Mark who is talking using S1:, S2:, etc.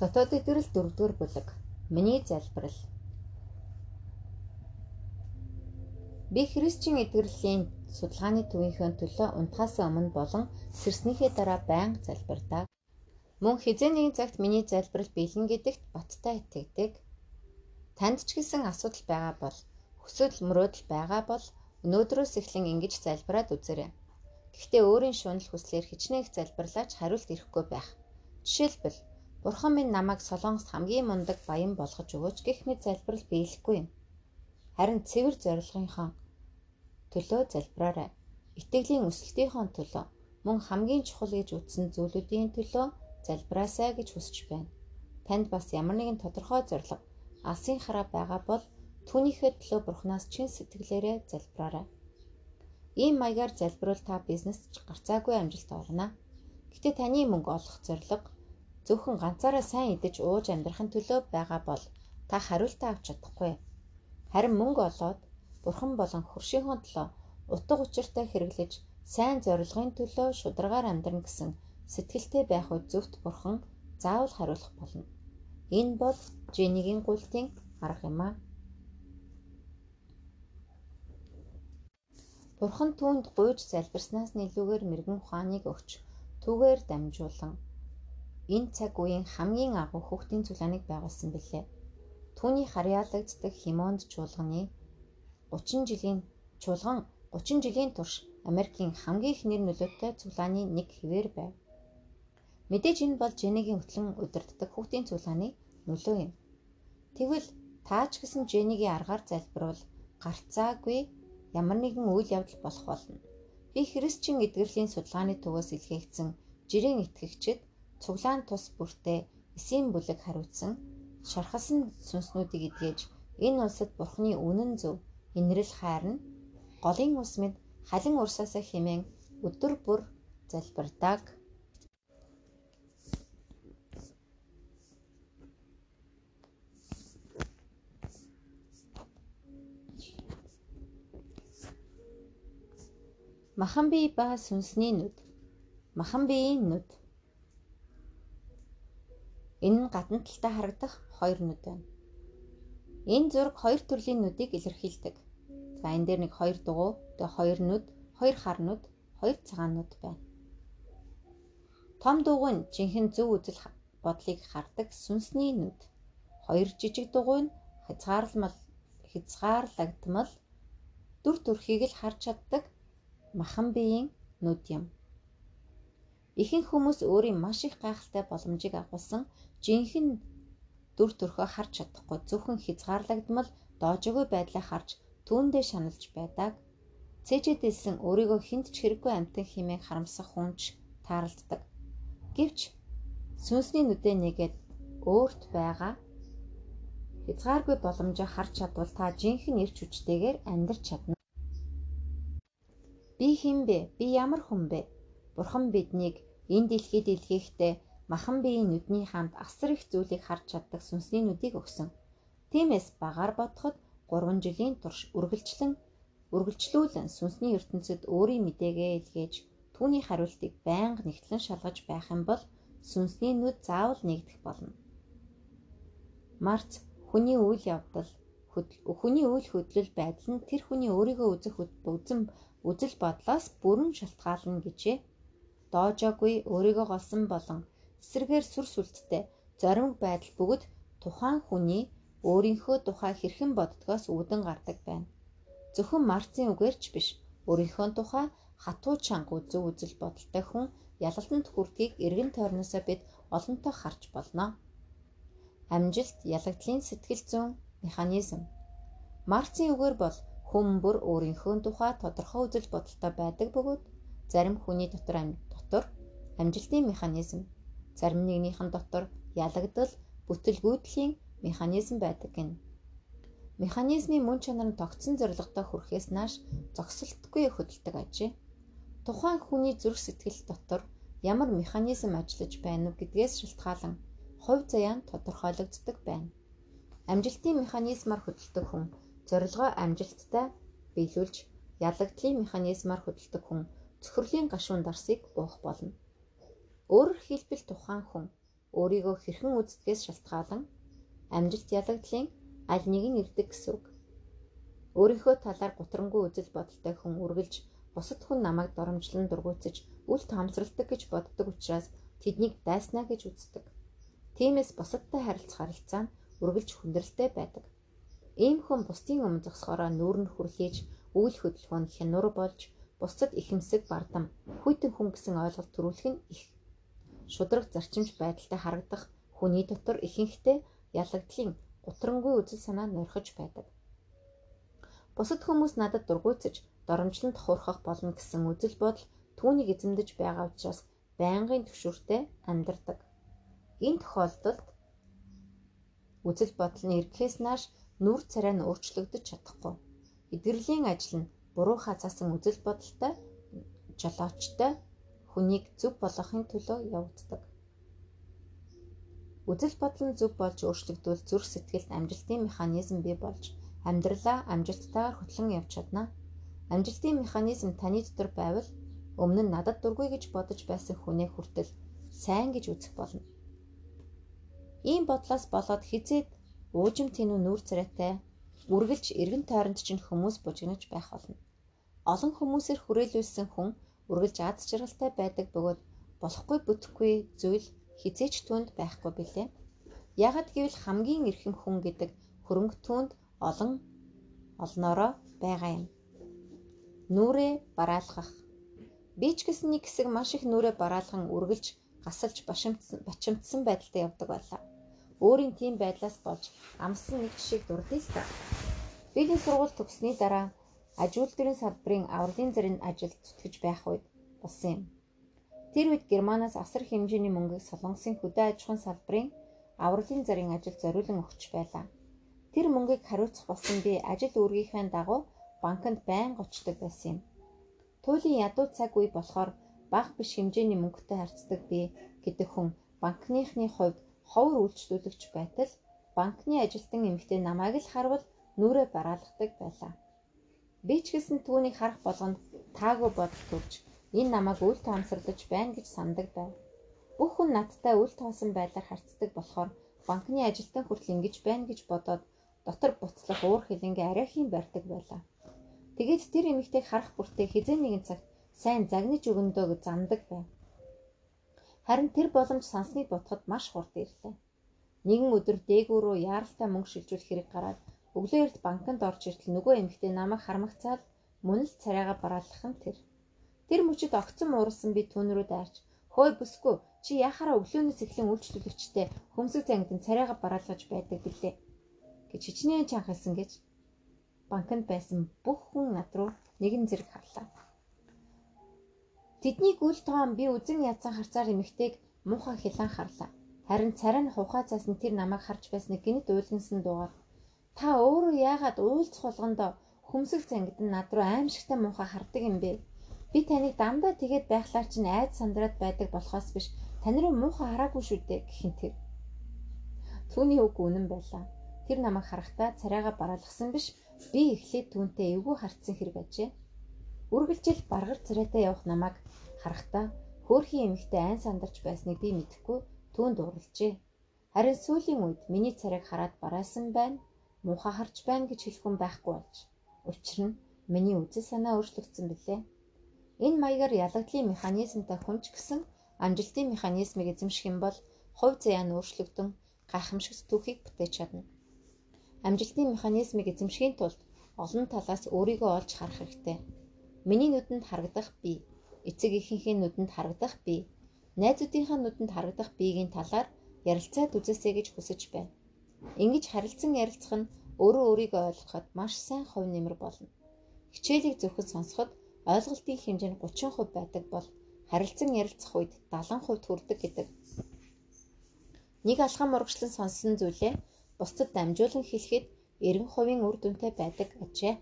S1: Дотоод идрэл дөрөвдүгээр бүлэг. Миний залбирал. Би христчийн эдгэрлийн судалгааны төвийнхөө төлөө унтахаас өмнө болон сэрснийхээ дараа байнга залбирдаг. Мөн хизээ нэгэн цагт миний залбирал бэлэн гэдэгт баттай итгэдэг. Танд ч гэсэн асуудал байгаа бол хүсэл мөрөөдөл байгаа бол өнөөдрөөс эхлэн ингэж залбираад үзээрэй. Гэхдээ өөрийн шунал хүслээр хичнээн их залбирлаач хариулт ирэхгүй байх. Жишээлбэл Бурхан минь намайг Солонгост хамгийн мундаг баян болгож өгөөч гэх мэт залбирал биелэхгүй юм. Харин цэвэр зорилгынхоо төлөө залбираарай. Итгэлийн өсөлтийнхөө төлөө мөн хамгийн чухал гэж үзсэн зүйлүүдийн төлөө залбираасай гэж хүсэж байна. Танд бас ямар нэгэн тодорхой зорилго алсын хараа байгаа бол түүнийхээ төлөө Бурханаас чин сэтгэлээрээ залбираарай. Ийм маягаар залбируул та бизнест гарцаагүй амжилт олно. Гэтэ таны мөнгө олох зорилго зөвхөн ганцаараа сайн идэж ууж амьдрахын төлөө байгаа бол та хариултаа авч чадахгүй. Харин мөнгө олоод бурхан болон хөршийнхөө төлөө утга учиртай хэрэглэж сайн зорилгын төлөө шударгаар амьдрна гэсэн сэтгэлтэй байх үед зөвхт бурхан заавал хариулах болно. Энэ бол Женигийн гуйлтын арга юм аа. Бурхан түүнд гуйж залбирснаас нийлүүгээр мэрэгэн ухааныг өгч түүгээр дамжуулан энэ цаг үеийн хамгийн агуу хүүхдийн цуглааныг байгуулсан билээ. Түүний харьяалагддаг химонд чуулганы 30 жилийн чуулган 30 жилийн турш Америкийн хамгийн их нэр нөлөөтэй цуглааны нэг хэвээр байв. Мэдээж энэ бол Женигийн хөтлөн удирддаг хүүхдийн цуглааны нөлөө юм. Тэгвэл таач гэсэн Женигийн аргаар залбирвал гарцаагүй ямар нэгэн үйл явдал болох болно. Би христчийн эдгэрлийн судалгааны төвөөс илгээгдсэн жирийн итгэгчид цуглаан тус бүртээ эсийн бүлэг хариуцсан шархалсан сүнснүүдийг эдгэж энэ улсад бурхны үнэн зөв инрэл хайрна голын ус мэд халин урсаасаа химэн өдөр бүр залбирдаг. Махан бие ба сүнсний нүд. Махан биеийн нүд Энэ нь гадна талтай харагдах хоёр нүд байна. Энэ зураг хоёр төрлийн нүдийг илэрхийлдэг. За энэ дээр нэг хоёр дугуй, тэгээ хоёр нүд, хоёр хар нүд, хоёр цагаан нүд байна. Том дугуй нь жинхэнэ зөв үзэл бодлыг хардаг сүнсний нүд. Хоёр жижиг дугуй нь хязгаарламал хязгаарлагдмал дүр төрхийг л харж чаддаг махан биеийн нүд юм. Ихэнх хүмүүс өөрийн маш их гайхалтай боломжийг агуулсан жинхэнэ дүр төрхөө харж чадахгүй зөвхөн хязгаарлагдмал доожоогүй байдлаа харж түүндээ шаналж байдаг. Цэжэдэлсэн өөрийгөө хүнд ч хэрэггүй амтан хэмээн харамсах хүнч тааралддаг. Гэвч сүнсний нүдэ нэгээд өөрт байгаа хязгааргүй боломжоо харж чадвал та жинхэнэ эрч хүчтэйгээр амьдрч чадна. Би хэн бэ? Би ямар хүн бэ? Бурхан биднийг энэ дэлхийд илгээхдээ махан биеийн нүдний хамт асар их зүйлийг харж чаддаг сүнсний нүдийг өгсөн. Тиймээс багаар бодоход 3 жилийн турш үргэлжлэн үргэлжлүүлэн сүнсний ертөнцид өөрийн мэдээгээ илгээж түүний хариултыг байнга нэгтлэн шалгаж байх юм бол сүнсний нүд заавал нэгдэх болно. Марц хүний үйл явдал хүний үйл хөдлөл байдал нь тэр хүний өөрийгөө үзэх үзэн үзэл бодлоос бүрэн шалтгаална гэжээ. Доожоогүй өөрийгөө голсон болон эсрэгээр сүр сүлттэй зоримог байдал бүгд тухайн хүний өөрийнхөө тухай хэрхэн боддгоос үүдэн гардаг байна. Зөвхөн Марцын үгээр ч биш өөрийнхөө тухай хатуу чангуу зөв үзэл бодолтой хүн ялалтанд хүрдгийг эргэн тойрноосоо бид олонтоо харж болно. Амжилт ялагдлын сэтгэл зүйн механизм. Марцын үгээр бол хүн бүр өөрийнхөө тухай тодорхой үзэл бодолтой байдаг бөгөөд зарим хүний дотор дотор амжилтын механизм зарим нэгнийхэн дотор ялагдал бүтэлгүйтгэлийн механизм байдаг гэнэ. Механизмын мөн чанар нь тогтсон зорилготой хүрэхээс нааш зогсолтгүй хөдөлдөг ажээ. Тухайн хүний зүрх сэтгэл дотор ямар механизм ажиллаж байна уу гэдгээс шалтгаалan хувь заяа нь тодорхойлогддог байна. Амжилтын механизмаар хөдөлдөг хүн зорилгоо амжилттай биелүүлж ялагдлын механизмаар хөдөлдөг хүн цөхрлийн гашуун дарсыг уух болно. Өөрөөр хэлбэл тухайн хүн өөрийгөө хэрхэн үздэгээс шалтгаалan амжилт ялагдлын аль нэг нь ирдэг гэсэн үг. Өөрийнхөө талаар гутрангуй үзэл бодолтой хүн үргэлж бусад хүн намайг доромжлон дургуутсаж үл таамсралдаг гэж боддог учраас тэднийг дайснаа гэж үздэг. Тиймээс бусадтай харилцах харилцаа нь үргэлж хүндрэлтэй байдаг. Ийм хүн бусдын өмнө зогсохороо нүүр нь хүрлээж үйл хөдөлгөөнд хянуур болж бусдад ихэмсэг бардам хүйтэн хүн гэсэн ойлголт төрүүлэх нь их. Шудраг зарчимч байдалтай харагдах хүний дотор ихэнхдээ ялагдлын гутрангүй үзэл санаа норхиж байдаг. Бусад хүмүүс надад дургуйцаж доромжлон тохиурхах болно гэсэн үзэл бодол түүнийг эзэмдэж байгаа учраас байнгын төвшөртэй амьдардаг. Энэ тохиолдолд үзэл бодол нь эргэхээс нааш нүр царай нь өөрчлөгдөж чадахгүй. Эдгэрлийн ажил нь буруу хазаасан үзэл бодолтой жолоочтой хүнийг зөв болгохын төлөө явагддаг. Үзэл бодол нь зөв болж өөрчлөгдвөл зүрх сэтгэлд амжилтын механизм бий болж амьдралаа амжилттайгаар хөтлөн явж чадна. Амжилтын механизм таны дотор байвал өмнө нь надад дургүй гэж бодож байсан хүнээ хүртэл сайн гэж үзэх болно. Ийм бодлоос болоод хизээд уужим тэнүү нүүр царайтай үргэлж эргэн тойронд чинь хүмүүс бужигнаж байх болно. Олон хүмүүсээр хүрээлүүлсэн хүн үргэлж аз жаргалтай байдаг бөгөөд болохгүй бүтэхгүй зүйл хизээч түнд байхгүй билээ. Ягд гэвэл хамгийн эрхэм хүн гэдэг хөрөнгө түнд олон олноороо байгаа юм. Нүрээ бараалгах. Би ч гэсэн нэг хэсэг маш их нүрээ бараалган үргэлж гасалж бачимдсан байдалтай явдаг байлаа. Өөрийн тийм байдлаас болж амсан нэг жишээг дурдъя л та. Биеийн сургууль төгссөний дараа аж үйлдвэрийн салбарын авралын зарим ажилд зүтгэж байх үед болсон юм. Тэр үед Германаас асар хэмжээний мөнгөийг Солонгосын хөдөө аж ахуйн салбарын авралын зарим ажилд зориулан өгч байлаа. Тэр мөнгийг хариуцах болсон би ажил үүргийнхээ дагуу банкнд байнга очдог байсан юм. Туйлын ядуу цаг үе болохоор бага биш хэмжээний мөнгөтэй харцдаг би гэдэг хүн банкныхны хувьд ховор үйлчлүүлэгч байтал банкны ажилтан эмэгтэй намайг л харвал нүрээ бараалгадаг байлаа. Би ч гэсэн түүнийг харах болгонд таагүй бодол төрж энэ намайг үл таамсарлаж байна гэж сандаг байв. Бүх хүн надтай үл тоосон байдлаар харцдаг болохоор банкны ажилтан хүртэл ингэж байна гэж бодоод дотор буцлах уур хилэнгээ арайхийн барьдаг байлаа. Тэгээд тэр эмэгтэйг харах бүртээ хизээ нэгэн цагт сайн загнаж өгөндөө гэж замдаг байв. Харин тэр боломж сансныг бодоход маш хурд ирлээ. Нэгэн өдөр дээгүүр рүү яаралтай мөнгө шилжүүлэх хэрэг гараад өглөө эрт банкнд орж иртэл нөгөө эмэгтэй намайг хармагцаад мөн л царайгаа бараалах нь тэр. Тэр мөчөд огцон уурсан би түүн рүү дайрч хөөе бүсгүй чи яхаараа өглөөнөөс эхлэн үйлчлүүлэгчтэй хөмсөг зангид царайгаа бараалгаж байдаг билээ гэж хичнээн чанхалсан гэж банкнд байсан бүх хүн над руу нэгэн зэрэг харлаа. Тэдний гүйл тоон би үзэн ядсан харцаар эмэгтэйг муухай хилан харлаа. Харин царай нь хухаа цаас нь тэр намайг харж байсныг гинт уйлгансан дуугаар та өөрөө яагаад уйлцх болгондоо хөмсөг зангид нь над руу аимшигтай муухай хардаг юм бэ? Би таныг дандаа тэгээд байхлаар чинь айд сандраад байдаг болохоос биш тань руу муухай хараагүй шүү дээ гэхин тэр. Түүний үг үнэн байлаа. Тэр намайг харахтаа царайгаа бараалгасан биш би эхлээд түүнтэй эвгүй харцсан хэрэг ажээ. Үргэлжил баргар царайтай явах намайг харахтаа хөөрхийн эмэгтэй айн сандарч байсныг би мэдэхгүй түүнд уралжээ. Харин сүүлийн үед миний царайг хараад бараасан байна. Муухай харж байна гэж хэлэх хүн байхгүй болж. Учир нь миний үзэл санаа өөрчлөгдсөн билээ. Энэ маягаар ялагдлын механизмтай хүнч гисэн амжилтын механизмыг эзэмших юм бол хувь заяа нь өөрчлөгдөн гайхамшиг түүхийг бүтээж чадна. Амжилтын механизмыг эзэмшихийн тулд олон талаас өөрийгөө олж харах хэрэгтэй. Миний нүдэнд харагдах би, эцэг эхийнхээ нүдэнд харагдах би, найзуудынхаа нүдэнд харагдах биеийн талаар ярилцаад үзээсэй гэж хүсэж байна. Ингэж харилцан ярилцах нь өөрөө өөрийгөө ойлгоход маш сайн хувь нэмэр болно. Хичээлийг зөвхөн сонсоход ойлголтын хэмжээ нь 30% байдаг бол харилцан ярилцах үед 70% хүрдэг гэдэг. Нэг алхам урагшлан сонссон зүйлээ бусдад дамжуулан хэлэхэд 90% үр дүнтэй байдаг ажээ.